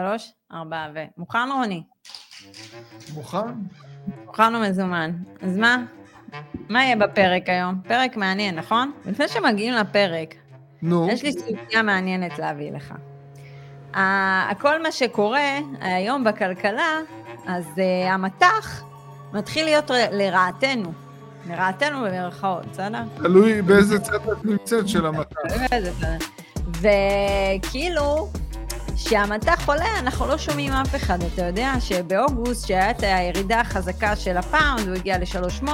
שלוש, ארבע ו... מוכן רוני? מוכן? מוכן ומזומן. אז מה? מה יהיה בפרק היום? פרק מעניין, נכון? לפני שמגיעים לפרק, נו. יש לי סוגיה מעניינת להביא לך. כל מה שקורה היום בכלכלה, אז uh, המטח מתחיל להיות לרעתנו. לרעתנו במרכאות, בסדר? תלוי באיזה צד את נמצאת של המטח. וכאילו, כשהמטח עולה, אנחנו לא שומעים אף אחד. אתה יודע שבאוגוסט, שהיה את הירידה החזקה של הפאונד, הוא הגיע ל-3.8,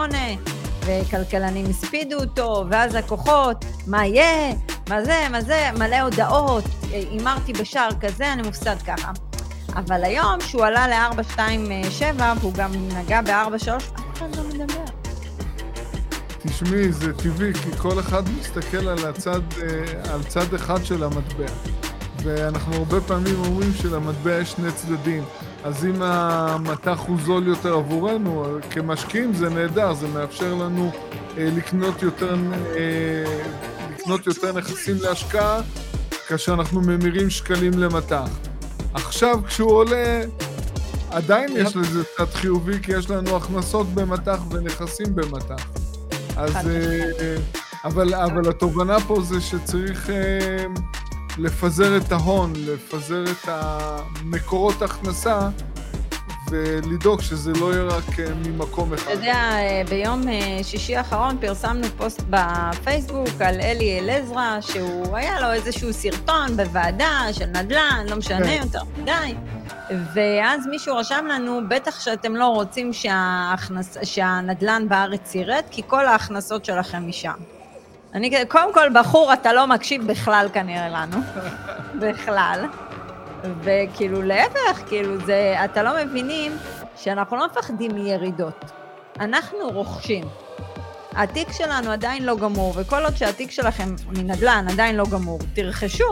וכלכלנים הספידו אותו, ואז לקוחות, מה יהיה, מה זה, מה זה, מלא הודעות, הימרתי בשער כזה, אני מופסד ככה. אבל היום, שהוא עלה ל-4.27, והוא גם נגע ב-4.3, אף אחד לא מדבר. תשמעי, זה טבעי, כי כל אחד מסתכל על הצד, אה, על צד אחד של המטבע. ואנחנו הרבה פעמים אומרים שלמטבע יש שני צדדים. אז אם המטח הוא זול יותר עבורנו, כמשקיעים זה נהדר, זה מאפשר לנו אה, לקנות יותר, אה, לקנות יותר נכסים להשקעה, כאשר אנחנו ממירים שקלים למטח. עכשיו כשהוא עולה, עדיין יש לזה צד חיובי, כי יש לנו הכנסות במטח ונכסים במטח. אז... אה, אבל, אבל התובנה פה זה שצריך אה, לפזר את ההון, לפזר את המקורות הכנסה ולדאוג שזה לא יהיה רק אה, ממקום אחד. אתה יודע, אה, ביום אה, שישי האחרון פרסמנו פוסט בפייסבוק על אלי אלעזרא, שהוא היה לו איזשהו סרטון בוועדה של נדל"ן, לא משנה כן. יותר מדי, ואז מישהו רשם לנו, בטח שאתם לא רוצים שההכנס, שהנדל"ן בארץ ירד, כי כל ההכנסות שלכם משם. אני, קודם כל, בחור, אתה לא מקשיב בכלל כנראה לנו, בכלל. וכאילו להפך, כאילו זה, אתה לא מבינים שאנחנו לא מפחדים מירידות. אנחנו רוכשים. התיק שלנו עדיין לא גמור, וכל עוד שהתיק שלכם מנדל"ן עדיין לא גמור, תרכשו,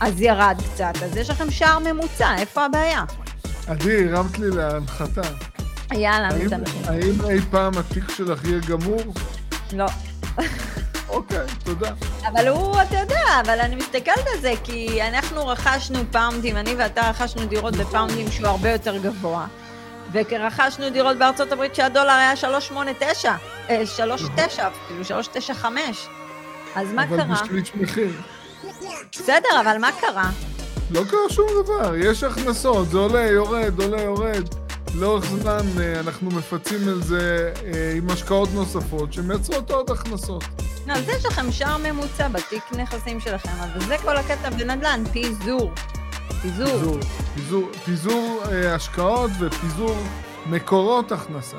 אז ירד קצת, אז יש לכם שער ממוצע, איפה הבעיה? עדי, הרמת לי להנחתה. יאללה, מתנכים. האם אי פעם התיק שלך יהיה גמור? לא. אוקיי, תודה. אבל הוא, אתה יודע, אבל אני מסתכלת על זה, כי אנחנו רכשנו פאונדים, אני ואתה רכשנו דירות בפאונדים שהוא הרבה יותר גבוה. ורכשנו דירות בארצות הברית שהדולר היה 389, אה, 39, אפילו 395. אז מה אבל קרה? בשליש מחיר. בסדר, אבל מה קרה? לא קרה שום דבר, יש הכנסות, זה עולה, יורד, עולה, יורד. לאורך זמן אה, אנחנו מפצים על זה אה, עם השקעות נוספות שמייצרות עוד הכנסות. לא, אז יש לכם שער ממוצע בתיק נכסים שלכם, אבל זה כל הקטע בנדל"ן, פיזור. פיזור. פיזור, פיזור, פיזור אה, השקעות ופיזור מקורות הכנסה.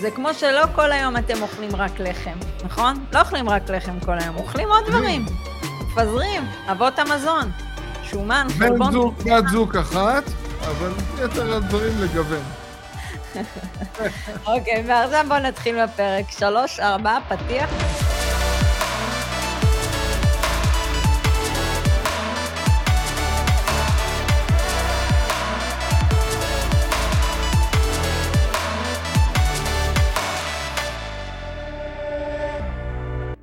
זה כמו שלא כל היום אתם אוכלים רק לחם, נכון? לא אוכלים רק לחם כל היום, אוכלים עוד דברים. מפזרים, אבות המזון, שומן, בן חלבון. זוג, בת זוג אחת, אבל יתר הדברים לגוון. אוקיי, ועכשיו בואו נתחיל בפרק. שלוש, ארבע, פתיח.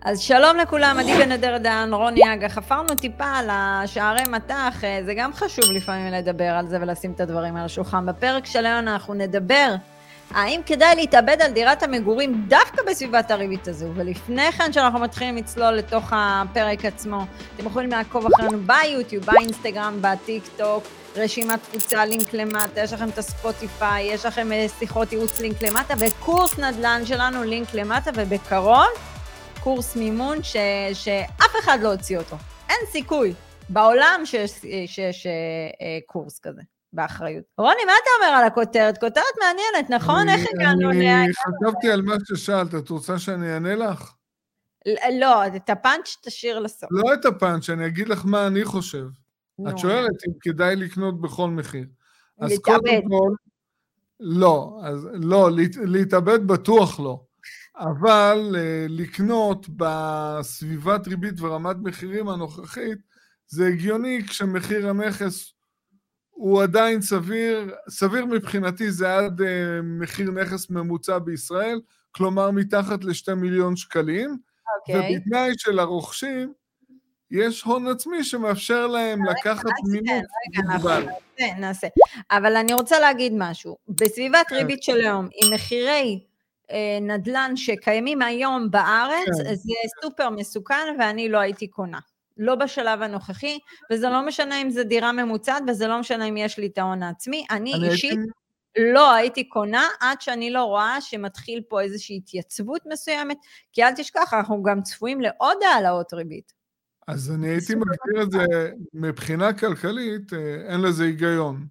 אז שלום לכולם, עדי בן אדר דן, רוני אגה. חפרנו טיפה על השערי מטח, אה, זה גם חשוב לפעמים לדבר על זה ולשים את הדברים על השולחן. בפרק של היום אנחנו נדבר האם כדאי להתאבד על דירת המגורים דווקא בסביבת הריבית הזו? ולפני כן, שאנחנו מתחילים לצלול לתוך הפרק עצמו, אתם יכולים לעקוב אחרינו ביוטיוב, באינסטגרם, בטיק טוק, רשימת תפוצה, לינק למטה, יש לכם את הספוטיפיי, יש לכם אה, שיחות ייעוץ לינק למטה, וקורס נדל"ן שלנו לינק למטה, ובקרוב קורס מימון ש, שאף אחד לא הוציא אותו. אין סיכוי בעולם שיש, שיש אה, אה, קורס כזה. באחריות. רוני, מה אתה אומר על הכותרת? כותרת מעניינת, נכון? איך הגענו ל... אני חשבתי על מה ששאלת, את רוצה שאני אענה לך? לא, את הפאנץ' תשאיר לסוף. לא את הפאנץ', אני אגיד לך מה אני חושב. את שואלת אם כדאי לקנות בכל מחיר. אז להתאבד. קודם כל, לא, אז לא, להת- להתאבד בטוח לא. אבל אה, לקנות בסביבת ריבית ורמת מחירים הנוכחית, זה הגיוני כשמחיר הנכס הוא עדיין סביר, סביר מבחינתי זה עד אה, מחיר נכס ממוצע בישראל, כלומר מתחת לשתי מיליון שקלים, אוקיי. ובתנאי שלרוכשים יש הון עצמי שמאפשר להם לקחת מינוף מוגבל. נעשה, נעשה. אבל אני רוצה להגיד משהו. בסביבת כן. ריבית של היום, עם מחירי אה, נדל"ן שקיימים היום בארץ, כן. זה סופר מסוכן ואני לא הייתי קונה. לא בשלב הנוכחי, וזה לא משנה אם זו דירה ממוצעת, וזה לא משנה אם יש לי את ההון העצמי. אני, אני אישית הייתי... לא הייתי קונה עד שאני לא רואה שמתחיל פה איזושהי התייצבות מסוימת, כי אל תשכח, אנחנו גם צפויים לעוד העלאות ריבית. אז אני הייתי מגדיר את זה, מבחינה כלכלית, אה, אין לזה היגיון.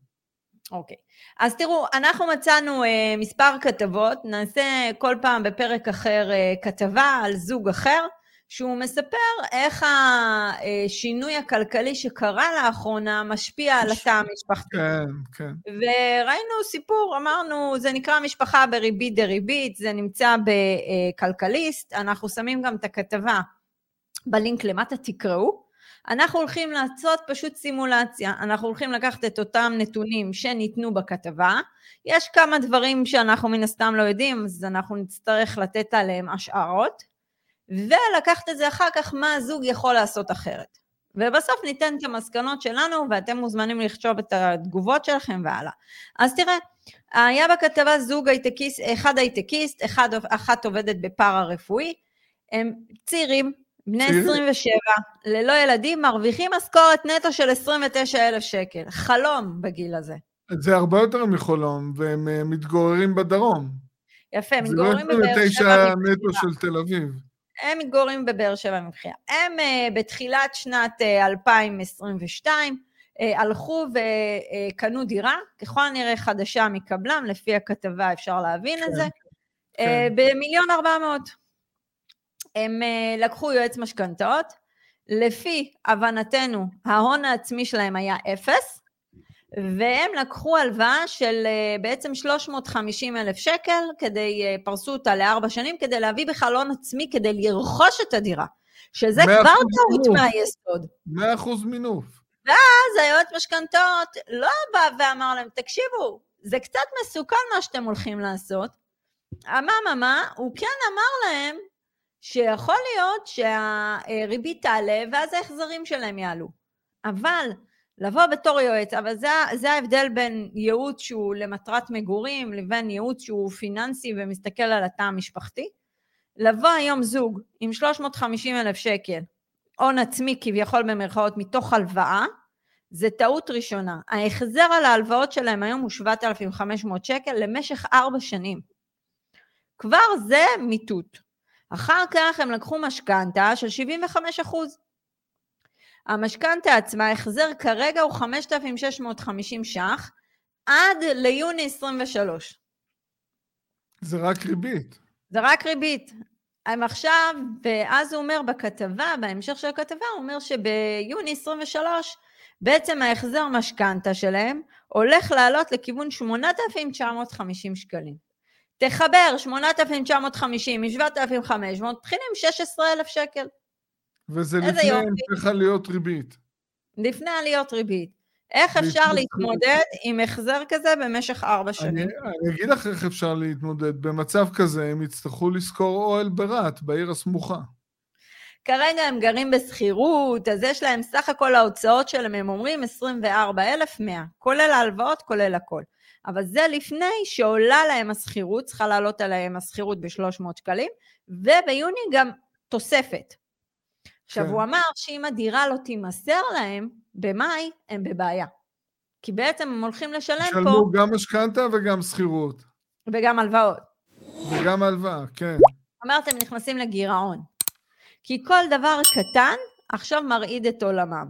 אוקיי. אז תראו, אנחנו מצאנו אה, מספר כתבות, נעשה כל פעם בפרק אחר אה, כתבה על זוג אחר, שהוא מספר איך השינוי הכלכלי שקרה לאחרונה משפיע על התא המשפחתי. כן, כן. וראינו סיפור, אמרנו, זה נקרא משפחה בריבית דריבית, זה נמצא בכלכליסט, אנחנו שמים גם את הכתבה בלינק למטה, תקראו. אנחנו הולכים לעשות פשוט סימולציה, אנחנו הולכים לקחת את אותם נתונים שניתנו בכתבה, יש כמה דברים שאנחנו מן הסתם לא יודעים, אז אנחנו נצטרך לתת עליהם השערות, ולקחת את זה אחר כך מה הזוג יכול לעשות אחרת. ובסוף ניתן את המסקנות שלנו, ואתם מוזמנים לכתוב את התגובות שלכם והלאה. אז תראה, היה בכתבה זוג הייטקיסט, אחד הייטקיסט, אחת עובדת בפארה רפואי, הם צעירים, בני 27, ללא ילדים, מרוויחים משכורת נטו של 29,000 שקל. חלום בגיל הזה. זה הרבה יותר מחלום, והם אה, מתגוררים בדרום. יפה, מתגוררים בבאר שבע. זה לא 29 נטו של תל אביב. הם מתגוררים בבאר שבע מבחינה. הם uh, בתחילת שנת uh, אה, 2022 uh, הלכו וקנו דירה, ככל הנראה חדשה מקבלם, לפי הכתבה אפשר להבין כן, את זה, כן. במיליון ארבע מאות. הם uh, לקחו יועץ משכנתאות, לפי הבנתנו ההון העצמי שלהם היה אפס, והם לקחו הלוואה של אה, בעצם 350 אלף שקל, כדי, אה, פרסו אותה לארבע שנים, כדי להביא בכלל הון עצמי, כדי לרכוש את הדירה. שזה כבר טעות מהיסוד. מאה אחוז מינוף. ואז היועץ משכנתאות לא בא ואמר להם, תקשיבו, זה קצת מסוכן מה שאתם הולכים לעשות. אממה, הוא כן אמר להם שיכול להיות שהריבית תעלה ואז ההחזרים שלהם יעלו. אבל לבוא בתור יועץ, אבל זה, זה ההבדל בין ייעוץ שהוא למטרת מגורים לבין ייעוץ שהוא פיננסי ומסתכל על התא המשפחתי. לבוא היום זוג עם 350 אלף שקל, הון עצמי כביכול במרכאות מתוך הלוואה, זה טעות ראשונה. ההחזר על ההלוואות שלהם היום הוא 7,500 שקל למשך ארבע שנים. כבר זה מיטוט. אחר כך הם לקחו משכנתה של 75 אחוז. המשכנתה עצמה, ההחזר כרגע הוא 5,650 ש"ח עד ליוני 23. זה רק ריבית. זה רק ריבית. הם עכשיו, ואז הוא אומר בכתבה, בהמשך של הכתבה, הוא אומר שביוני 23, בעצם ההחזר משכנתה שלהם הולך לעלות לכיוון 8,950 שקלים. תחבר 8,950 מ-7,500, מתחילים 16,000 שקל. וזה לפני המשך עליות ריבית. לפני עליות ריבית. איך אפשר להתמודד עם החזר כזה במשך ארבע שנים? אני, אני אגיד לך איך אפשר להתמודד. במצב כזה הם יצטרכו לשכור אוהל ברהט, בעיר הסמוכה. כרגע הם גרים בשכירות, אז יש להם סך הכל ההוצאות שלהם, הם אומרים 24,100, כולל ההלוואות, כולל הכל. אבל זה לפני שעולה להם השכירות, צריכה לעלות עליהם השכירות ב-300 שקלים, וביוני גם תוספת. עכשיו, כן. הוא אמר שאם הדירה לא תימסר להם במאי, הם בבעיה. כי בעצם הם הולכים לשלם פה... שלמו גם משכנתה וגם שכירות. וגם הלוואות. וגם הלוואה, כן. אמרת, הם נכנסים לגירעון. כי כל דבר קטן עכשיו מרעיד את עולמם.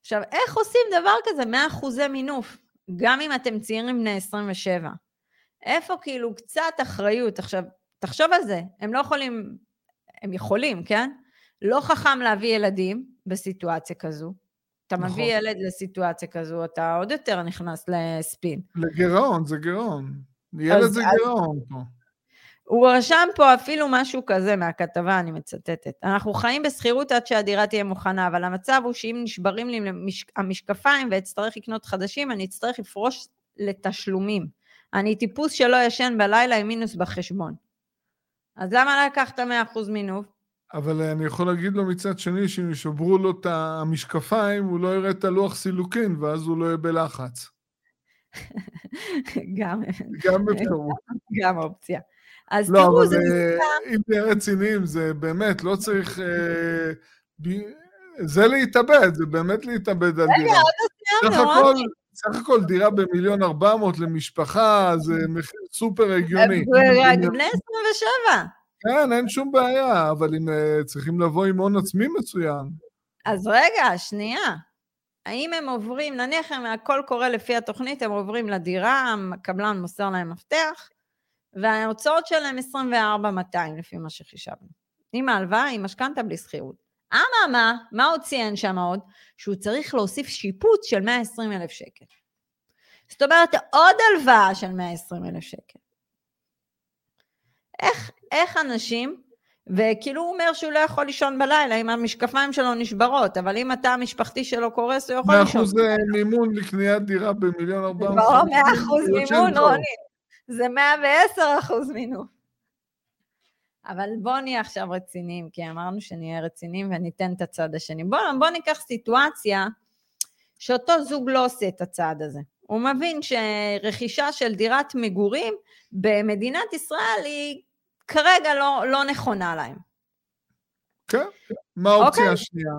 עכשיו, איך עושים דבר כזה? 100 אחוזי מינוף, גם אם אתם צעירים בני 27. איפה כאילו קצת אחריות? עכשיו, תחשוב על זה, הם לא יכולים, הם יכולים, כן? לא חכם להביא ילדים בסיטואציה כזו. אתה נכון. מביא ילד לסיטואציה כזו, אתה עוד יותר נכנס לספין. לגירעון, זה גירעון. ילד זה גירעון פה. הוא רשם פה אפילו משהו כזה מהכתבה, אני מצטטת. אנחנו חיים בשכירות עד שהדירה תהיה מוכנה, אבל המצב הוא שאם נשברים לי המשקפיים ואצטרך לקנות חדשים, אני אצטרך לפרוש לתשלומים. אני טיפוס שלא ישן בלילה עם מינוס בחשבון. אז למה לקחת 100% מינוף? אבל אני יכול להגיד לו מצד שני, שאם ישברו לו את המשקפיים, הוא לא יראה את הלוח סילוקין, ואז הוא לא יהיה בלחץ. גם, גם אפשרות. גם אופציה. אז לא, תראו, זה אה, מסוכן. אם נהיה רציניים, זה באמת, לא צריך... אה, זה להתאבד, זה באמת להתאבד על דירה. לא סך הכל, רוני. סך הכל דירה במיליון ארבע מאות למשפחה, זה מחיר סופר הגיוני. רק בני 27. כן, אין שום בעיה, אבל אם אה, צריכים לבוא עם הון עצמי מצוין. אז רגע, שנייה. האם הם עוברים, נניח הם הכל קורה לפי התוכנית, הם עוברים לדירה, הקבלן מוסר להם מפתח, וההוצאות שלהם 24,200 לפי מה שחישבנו. עם ההלוואה, עם משכנתה בלי שכירות. אממה, מה הוא ציין שם עוד? שהוא צריך להוסיף שיפוץ של 120,000 שקל. זאת אומרת, עוד הלוואה של 120,000 שקל. איך, איך אנשים, וכאילו הוא אומר שהוא לא יכול לישון בלילה אם המשקפיים שלו נשברות, אבל אם התא המשפחתי שלו קורס, הוא יכול לישון. אחוז אה, מימון לקניית דירה במיליון ארבע מאות. לא 100 אחוז יוצא מימון, טוב. רוני. זה 110 אחוז מינון. אבל בואו נהיה עכשיו רציניים, כי אמרנו שנהיה רציניים וניתן את הצד השני. בואו בוא ניקח סיטואציה שאותו זוג לא עושה את הצעד הזה. הוא מבין שרכישה של דירת מגורים במדינת ישראל היא כרגע לא, לא נכונה להם. כן, מה האופציה אוקיי. השנייה?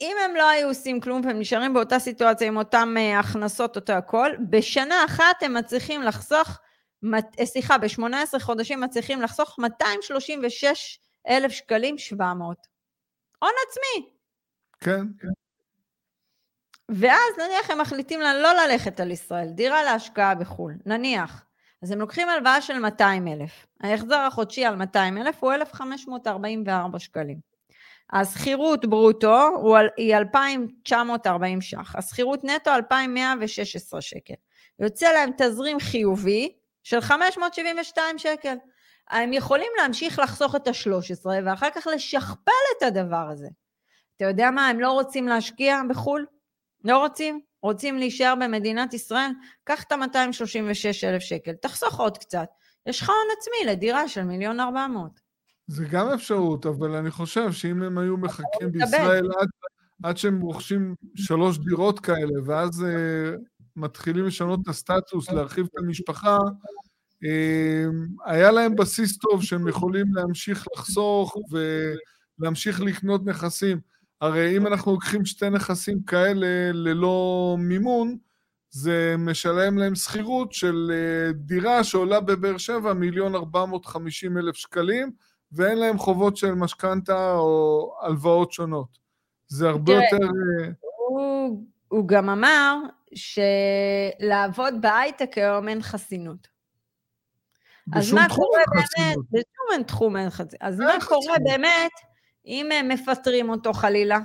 אם הם לא היו עושים כלום והם נשארים באותה סיטואציה עם אותם אה, הכנסות, אותו הכל, בשנה אחת הם מצליחים לחסוך, אה, סליחה, ב-18 חודשים מצליחים לחסוך 236 אלף שקלים 700. הון עצמי. כן, ואז נניח הם מחליטים לה לא ללכת על ישראל, דירה להשקעה בחו"ל, נניח. אז הם לוקחים הלוואה של 200 אלף. ההחזר החודשי על 200 אלף הוא 1,544 שקלים. השכירות ברוטו היא 2,940 ש"ח, השכירות נטו 2,116 שקל. יוצא להם תזרים חיובי של 572 שקל. הם יכולים להמשיך לחסוך את ה-13 ואחר כך לשכפל את הדבר הזה. אתה יודע מה, הם לא רוצים להשקיע בחו"ל? לא רוצים? רוצים להישאר במדינת ישראל? קח את ה-236 אלף שקל, תחסוך עוד קצת. יש לך הון עצמי לדירה של מיליון ארבע מאות. זה גם אפשרות, אבל אני חושב שאם הם היו מחכים. בישראל עד, עד שהם רוכשים שלוש דירות כאלה, ואז uh, מתחילים לשנות את הסטטוס, להרחיב את המשפחה, uh, היה להם בסיס טוב שהם יכולים להמשיך לחסוך ולהמשיך לקנות נכסים. הרי אם אנחנו לוקחים שתי נכסים כאלה ללא מימון, זה משלם להם שכירות של אה, דירה שעולה בבאר שבע מיליון ארבע מאות חמישים אלף שקלים, ואין להם חובות של משכנתה או הלוואות שונות. זה הרבה תראה, יותר... אה, הוא, הוא גם אמר שלעבוד בהייטק היום אין חסינות. אז מה קורה באמת. בשום תחום אין חסינות. אז מה קורה. באמת אם הם מפטרים אותו חלילה?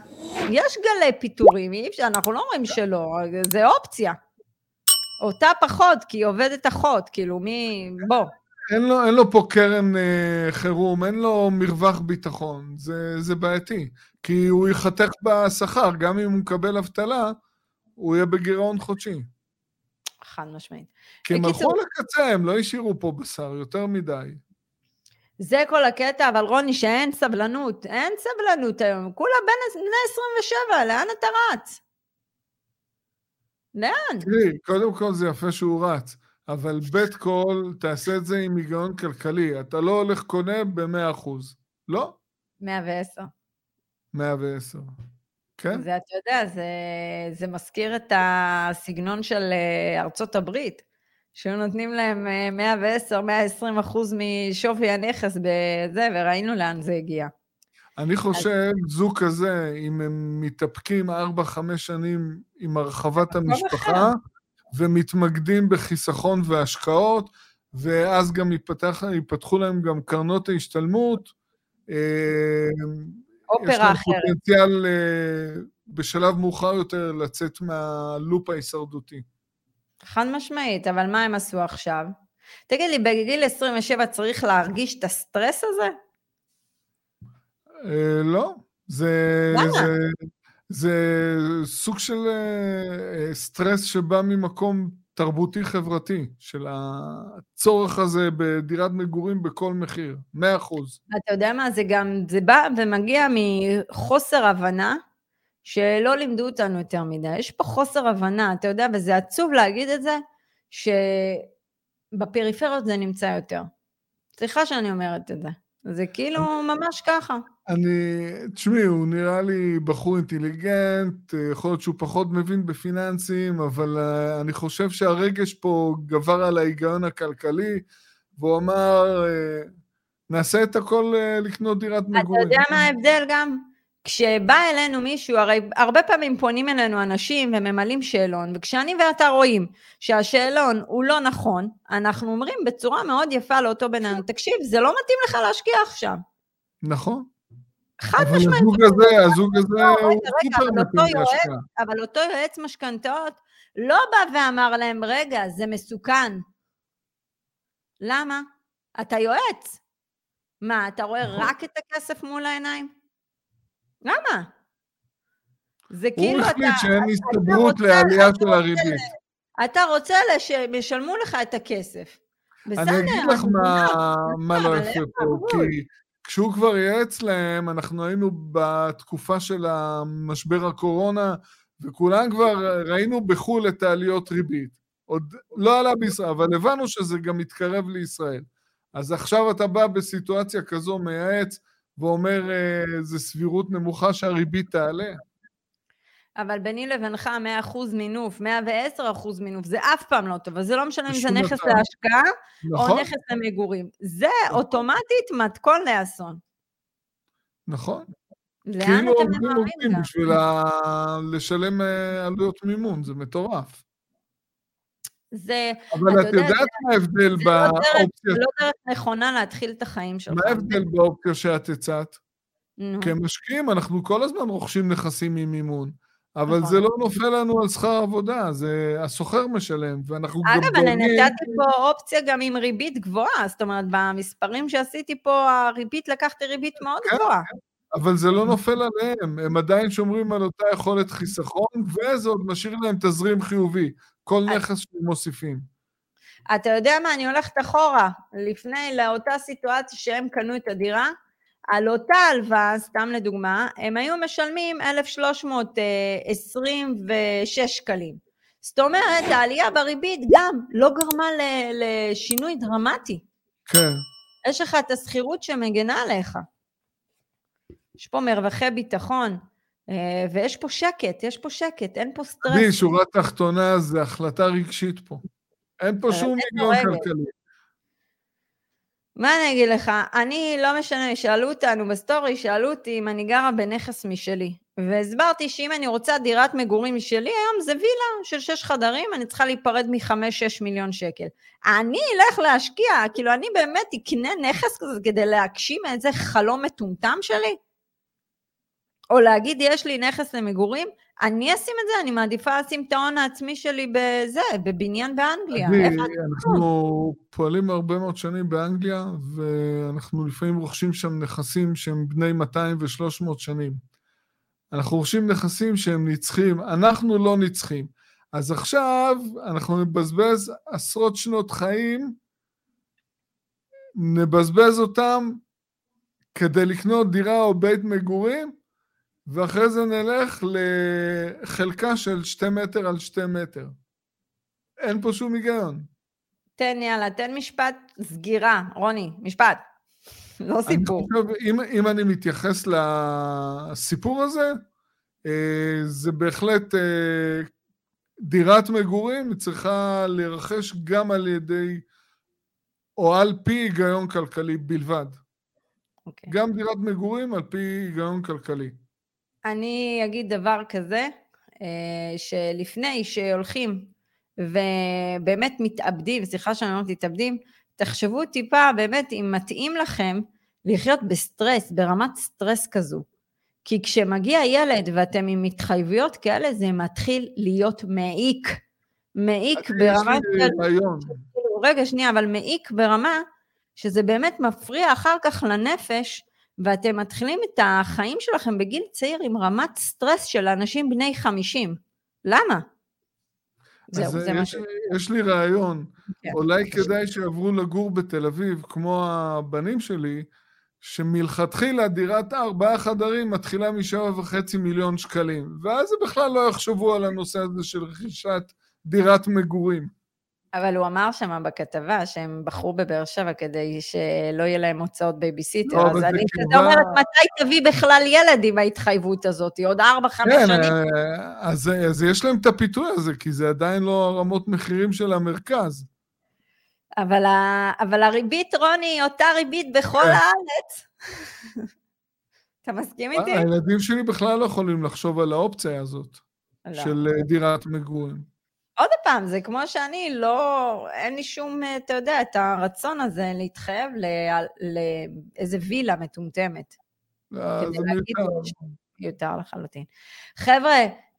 יש גלי פיטורים, אנחנו לא אומרים שלא, זה אופציה. אותה פחות, כי היא עובדת אחות, כאילו מי... בוא. אין לו, אין לו פה קרן אה, חירום, אין לו מרווח ביטחון, זה, זה בעייתי. כי הוא ייחתך בשכר, גם אם הוא מקבל אבטלה, הוא יהיה בגירעון חודשי. חד משמעית. כי הם בקיצור- הלכו לקצה, הם לא השאירו פה בשר יותר מדי. זה כל הקטע, אבל רוני, שאין סבלנות. אין סבלנות היום. כולה בן בני 27, לאן אתה רץ? לאן? תראי, קודם כל זה יפה שהוא רץ, אבל בית כל, תעשה את זה עם היגיון כלכלי. אתה לא הולך קונה ב-100%. לא, 110. 110. כן? זה, אתה יודע, זה, זה מזכיר את הסגנון של אה, ארצות הברית, שהיו נותנים להם אה, 110, 120 אחוז משווי הנכס בזה, וראינו לאן זה הגיע. אני חושב, זוג כזה, אם הם מתאפקים 4-5 שנים עם הרחבת המשפחה, ומתמקדים בחיסכון והשקעות, ואז גם ייפתח, ייפתחו להם גם קרנות ההשתלמות, אה, יש אופרה להם אחרת. פוטנציאל אה, בשלב מאוחר יותר לצאת מהלופ ההישרדותי. חד משמעית, אבל מה הם עשו עכשיו? תגיד לי, בגיל 27 צריך להרגיש את הסטרס הזה? אה, לא, זה, וואלה. זה, זה סוג של אה, אה, סטרס שבא ממקום תרבותי-חברתי, של הצורך הזה בדירת מגורים בכל מחיר, מאה אחוז. אתה יודע מה, זה גם, זה בא ומגיע מחוסר הבנה, שלא לימדו אותנו יותר מדי. יש פה חוסר הבנה, אתה יודע, וזה עצוב להגיד את זה, שבפריפריות זה נמצא יותר. סליחה שאני אומרת את זה. זה כאילו ממש ככה. אני, תשמעי, הוא נראה לי בחור אינטליגנט, יכול להיות שהוא פחות מבין בפיננסים, אבל uh, אני חושב שהרגש פה גבר על ההיגיון הכלכלי, והוא אמר, uh, נעשה את הכל uh, לקנות דירת מגורים. אתה יודע מה ההבדל גם? כשבא אלינו מישהו, הרי הרבה פעמים פונים אלינו אנשים וממלאים שאלון, וכשאני ואתה רואים שהשאלון הוא לא נכון, אנחנו אומרים בצורה מאוד יפה לאותו בן אדם, תקשיב, זה לא מתאים לך להשקיע עכשיו. נכון. חד משמעית. אבל הזוג הזה, הזוג הזה הוא סופר מתאים להשקעה. אבל אותו יועץ משכנתאות לא בא ואמר להם, רגע, זה מסוכן. למה? אתה יועץ. מה, אתה רואה נכון. רק את הכסף מול העיניים? למה? זה כאילו אתה... הוא החליט שאין הסתברות לעלייה של הריבית. אתה רוצה שהם ישלמו לך את הכסף. בסדר. אני אגיד לך מה לא יפה פה, כי כשהוא כבר ייעץ להם, אנחנו היינו בתקופה של המשבר הקורונה, וכולם כבר ראינו בחו"ל את העליות ריבית. עוד לא עלה בישראל, אבל הבנו שזה גם מתקרב לישראל. אז עכשיו אתה בא בסיטואציה כזו, מייעץ, ואומר, אה, זה סבירות נמוכה שהריבית תעלה. אבל ביני לבינך 100% מינוף, 110% מינוף, זה אף פעם לא טוב, אז זה לא משנה אם זה נכס להשקעה נכון. או נכס למגורים. זה נכון. אוטומטית מתכון לאסון. נכון. לאן כאילו אתם ממהרים גם? כאילו בשביל ה... לשלם אה, עלויות מימון, זה מטורף. זה, אבל את יודעת מה ההבדל באופציה... זה לא דרך נכונה להתחיל את החיים שלך. מה ההבדל באופציה שאת הצעת? כמשקיעים אנחנו כל הזמן רוכשים נכסים עם מימון. אבל נכון. זה לא נופל לנו על שכר עבודה, זה הסוחר משלם, ואנחנו גם אגב, אני נתתי פה אופציה גם עם ריבית גבוהה, זאת אומרת, במספרים שעשיתי פה, הריבית, לקחתי ריבית מאוד כן, גבוהה. כן. אבל זה לא נופל עליהם, הם עדיין שומרים על אותה יכולת חיסכון, וזה עוד משאיר להם תזרים חיובי, כל נכס שהם מוסיפים. אתה יודע מה, אני הולכת אחורה, לפני, לאותה סיטואציה שהם קנו את הדירה, על אותה הלוואה, סתם לדוגמה, הם היו משלמים 1,326 שקלים. זאת אומרת, העלייה בריבית גם לא גרמה לשינוי דרמטי. כן. יש לך את השכירות שמגנה עליך. יש פה מרווחי ביטחון, אה, ויש פה שקט, יש פה שקט, אין פה סטרס. אני, שורה תחתונה זה החלטה רגשית פה. אין פה אה, שום היגיון כלכלי. מה אני אגיד לך? אני, לא משנה, שאלו אותנו בסטורי, שאלו אותי אם אני גרה בנכס משלי. והסברתי שאם אני רוצה דירת מגורים משלי, היום זה וילה של שש חדרים, אני צריכה להיפרד מחמש-שש מיליון שקל. אני אלך להשקיע, כאילו אני באמת אקנה נכס כזה כדי להגשים איזה חלום מטומטם שלי? או להגיד, יש לי נכס למגורים, אני אשים את זה, אני מעדיפה לשים את ההון העצמי שלי בזה, בבניין באנגליה. אנחנו פועלים הרבה מאוד שנים באנגליה, ואנחנו לפעמים רוכשים שם נכסים שהם בני 200 ו-300 שנים. אנחנו רוכשים נכסים שהם נצחים, אנחנו לא נצחים. אז עכשיו אנחנו נבזבז עשרות שנות חיים, נבזבז אותם כדי לקנות דירה או בית מגורים, ואחרי זה נלך לחלקה של שתי מטר על שתי מטר. אין פה שום היגיון. תן, יאללה, תן משפט סגירה. רוני, משפט. לא סיפור. אני חושב, אם, אם אני מתייחס לסיפור הזה, אה, זה בהחלט אה, דירת מגורים צריכה להירכש גם על ידי, או על פי היגיון כלכלי בלבד. Okay. אוקיי. גם דירת מגורים על פי היגיון כלכלי. אני אגיד דבר כזה, אה, שלפני שהולכים ובאמת מתאבדים, סליחה שאני אומרת מתאבדים, תחשבו טיפה באמת אם מתאים לכם לחיות בסטרס, ברמת סטרס כזו. כי כשמגיע ילד ואתם עם התחייבויות כאלה, זה מתחיל להיות מעיק. מעיק ברמה של... רגע, שנייה, אבל מעיק ברמה שזה באמת מפריע אחר כך לנפש, ואתם מתחילים את החיים שלכם בגיל צעיר עם רמת סטרס של אנשים בני 50. למה? זהו, זה יש, משהו. יש לי רעיון. כן. אולי כדאי שיעברו לגור בתל אביב, כמו הבנים שלי, שמלכתחילה דירת ארבעה חדרים מתחילה משבע וחצי מיליון שקלים, ואז הם בכלל לא יחשבו על הנושא הזה של רכישת דירת מגורים. אבל הוא אמר שם בכתבה שהם בחרו בבאר שבע כדי שלא יהיה להם הוצאות בייביסיטר, לא, אז אני כזה אומרת, מתי תביא בכלל ילד עם ההתחייבות הזאת? עוד ארבע, חמש כן, שנים? אה, אז, אז יש להם את הפיתוי הזה, כי זה עדיין לא הרמות מחירים של המרכז. אבל, ה... אבל הריבית, רוני, אותה ריבית בכל כן. הארץ. אתה מסכים איתי? הילדים שלי בכלל לא יכולים לחשוב על האופציה הזאת, לא. של אה, דירת מגורים. עוד פעם, זה כמו שאני, לא, אין לי שום, אה, אתה יודע, את הרצון הזה להתחייב לאיזה וילה מטומטמת. אה, כדי זה להגיד מיותר. מיותר לחלוטין. חבר'ה,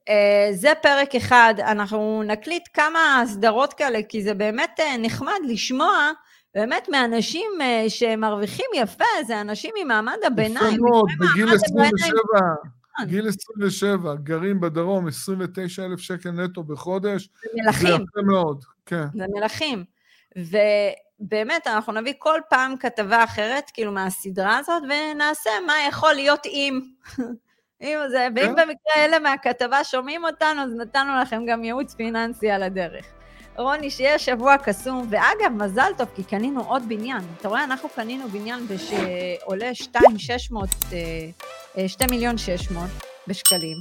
אה, זה פרק אחד, אנחנו נקליט כמה סדרות כאלה, כי זה באמת נחמד לשמוע באמת מאנשים שמרוויחים יפה, זה אנשים ממעמד הביניים. יפה מאוד, בגיל מעמד 27, נכון. גיל 27, גרים בדרום, 29 אלף שקל נטו בחודש, זה זה מלכים. יפה מאוד, כן. זה מלכים. ובאמת, אנחנו נביא כל פעם כתבה אחרת, כאילו, מהסדרה הזאת, ונעשה מה יכול להיות אם. אם זה, ואם כן. במקרה אלה מהכתבה שומעים אותנו, אז נתנו לכם גם ייעוץ פיננסי על הדרך. רוני, שיהיה שבוע קסום, ואגב, מזל טוב, כי קנינו עוד בניין. אתה רואה, אנחנו קנינו בניין שעולה 2,600, 2 מיליון 600 בשקלים,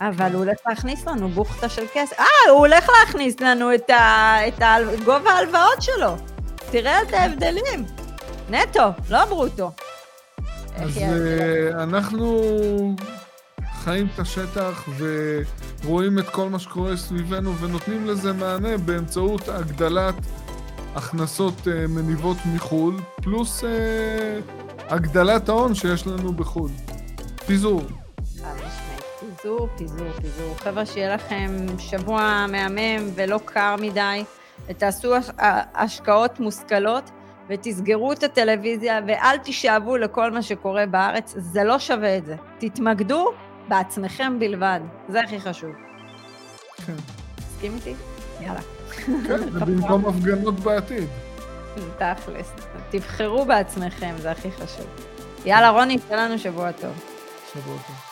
אבל הוא הולך להכניס לנו בוכטה של כסף. אה, הוא הולך להכניס לנו את, ה, את ה, גובה ההלוואות שלו. תראה את ההבדלים. נטו, לא ברוטו. אז? אה, אנחנו חיים את השטח ורואים את כל מה שקורה סביבנו ונותנים לזה מענה באמצעות הגדלת הכנסות אה, מניבות מחו"ל, פלוס אה, הגדלת ההון שיש לנו בחו"ל. פיזור. פיזור, פיזור, פיזור. חבר'ה, שיהיה לכם שבוע מהמם ולא קר מדי, ותעשו הש- ה- השקעות מושכלות, ותסגרו את הטלוויזיה, ואל תשאבו לכל מה שקורה בארץ, זה לא שווה את זה. תתמקדו בעצמכם בלבד, זה הכי חשוב. כן, מסכים איתי? יאללה. כן, זה במקום הפגנות בעתיד. תכלס. תבחרו בעצמכם, זה הכי חשוב. יאללה, רוני, תהיה לנו שבוע טוב. שבוע טוב.